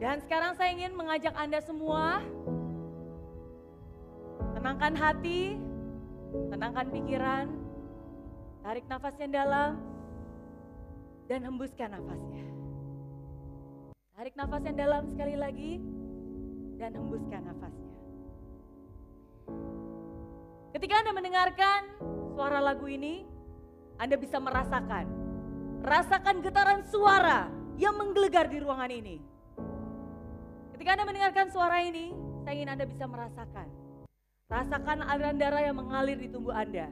Dan sekarang saya ingin mengajak Anda semua tenangkan hati, tenangkan pikiran, tarik nafas yang dalam dan hembuskan nafasnya. Tarik nafas yang dalam sekali lagi dan hembuskan nafasnya. Ketika Anda mendengarkan suara lagu ini, Anda bisa merasakan, rasakan getaran suara yang menggelegar di ruangan ini. Ketika Anda mendengarkan suara ini, saya ingin Anda bisa merasakan. Rasakan aliran darah yang mengalir di tubuh Anda.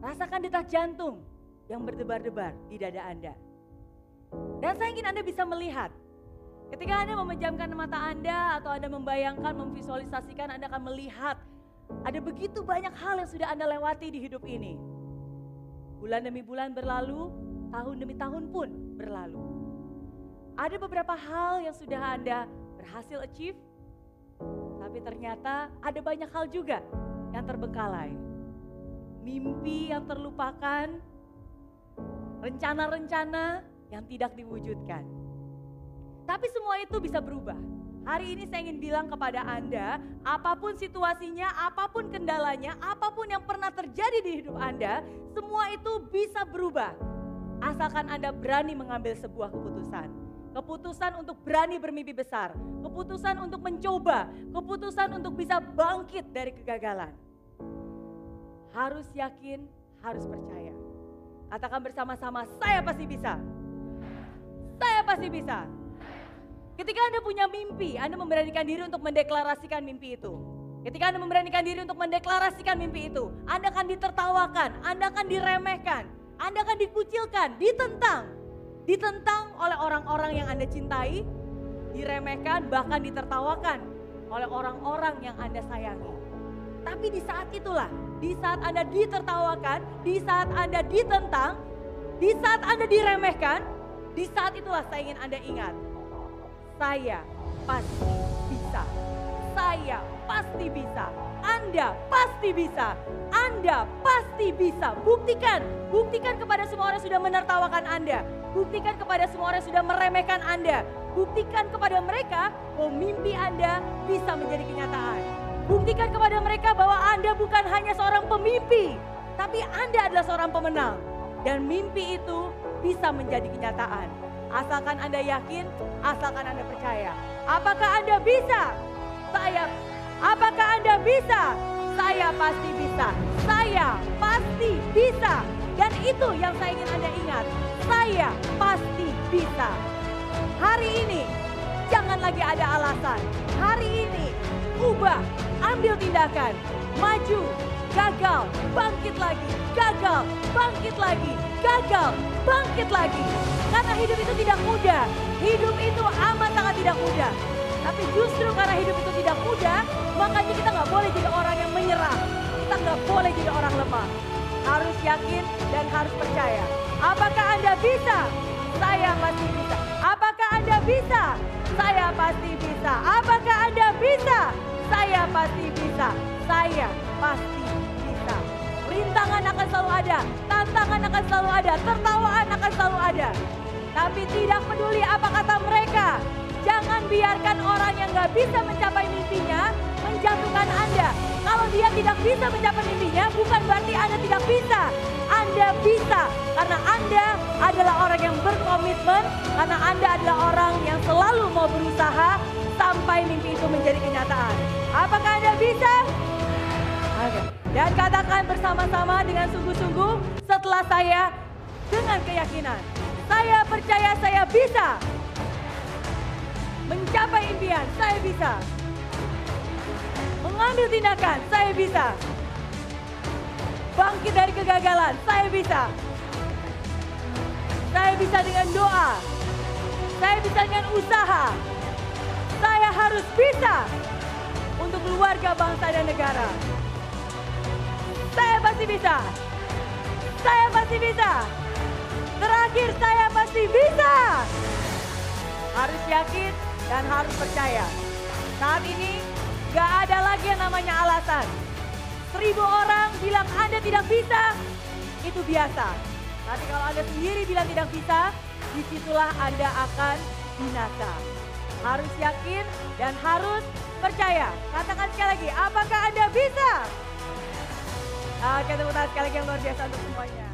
Rasakan detak jantung yang berdebar-debar di dada Anda. Dan saya ingin Anda bisa melihat. Ketika Anda memejamkan mata Anda atau Anda membayangkan, memvisualisasikan, Anda akan melihat ada begitu banyak hal yang sudah Anda lewati di hidup ini. Bulan demi bulan berlalu, tahun demi tahun pun berlalu. Ada beberapa hal yang sudah Anda berhasil achieve, tapi ternyata ada banyak hal juga yang terbengkalai. Mimpi yang terlupakan, rencana-rencana yang tidak diwujudkan. Tapi semua itu bisa berubah. Hari ini saya ingin bilang kepada Anda, apa pun situasinya, apa pun kendalanya, apa pun yang pernah terjadi di hidup Anda, semua itu bisa berubah. Asalkan Anda berani mengambil sebuah keputusan. Keputusan untuk berani bermimpi besar. Keputusan untuk mencoba. Keputusan untuk bisa bangkit dari kegagalan. Harus yakin, harus percaya. Katakan bersama-sama, saya pasti bisa. Saya pasti bisa. Ketika Anda punya mimpi, Anda memberanikan diri untuk mendeklarasikan mimpi itu. Ketika Anda memberanikan diri untuk mendeklarasikan mimpi itu, Anda akan ditertawakan, Anda akan diremehkan, Anda akan dikucilkan, ditentang ditentang oleh orang-orang yang Anda cintai, diremehkan, bahkan ditertawakan oleh orang-orang yang Anda sayangi. Tapi di saat itulah, di saat Anda ditertawakan, di saat Anda ditentang, di saat Anda diremehkan, di saat itulah saya ingin Anda ingat, saya pasti bisa. Saya pasti bisa. Anda pasti bisa. Anda pasti bisa. Buktikan. Buktikan kepada semua orang sudah menertawakan Anda. Buktikan kepada semua orang sudah meremehkan Anda. Buktikan kepada mereka bahwa mimpi Anda bisa menjadi kenyataan. Buktikan kepada mereka bahwa Anda bukan hanya seorang pemimpi, tapi Anda adalah seorang pemenang. Dan mimpi itu bisa menjadi kenyataan. Asalkan Anda yakin, asalkan Anda percaya. Apakah Anda bisa? Saya Apakah Anda bisa? Saya pasti bisa. Saya pasti bisa. Dan itu yang saya ingin Anda ingat. Saya pasti bisa. Hari ini jangan lagi ada alasan. Hari ini ubah, ambil tindakan, maju, gagal, bangkit lagi, gagal, bangkit lagi, gagal, bangkit lagi. Karena hidup itu tidak mudah. Hidup itu amat sangat tidak mudah. Tapi justru karena hidup itu tidak mudah, makanya kita nggak boleh jadi orang yang menyerah. Kita nggak boleh jadi orang lemah. Harus yakin dan harus percaya. Apakah Anda bisa? Saya pasti bisa. Apakah Anda bisa? Saya pasti bisa. Apakah Anda bisa? Saya pasti bisa. Saya pasti bisa. Rintangan akan selalu ada, tantangan akan selalu ada, tertawaan akan selalu ada. Tapi tidak peduli apa kata mereka, Jangan biarkan orang yang gak bisa mencapai mimpinya menjatuhkan Anda. Kalau dia tidak bisa mencapai mimpinya, bukan berarti Anda tidak bisa. Anda bisa karena Anda adalah orang yang berkomitmen, karena Anda adalah orang yang selalu mau berusaha sampai mimpi itu menjadi kenyataan. Apakah Anda bisa? Oke. Dan katakan bersama-sama dengan sungguh-sungguh setelah saya dengan keyakinan. Saya percaya saya bisa Mencapai impian, saya bisa. Mengambil tindakan, saya bisa. Bangkit dari kegagalan, saya bisa. Saya bisa dengan doa. Saya bisa dengan usaha. Saya harus bisa untuk keluarga, bangsa, dan negara. Saya pasti bisa. Saya pasti bisa. Terakhir saya pasti bisa. Harus yakin dan harus percaya. Saat ini gak ada lagi yang namanya alasan. Seribu orang bilang Anda tidak bisa, itu biasa. Tapi kalau Anda sendiri bilang tidak bisa, di situlah Anda akan binasa. harus yakin, dan harus percaya. Katakan sekali lagi, apakah Anda bisa? Oke, tepuk tangan sekali lagi yang luar biasa untuk semuanya.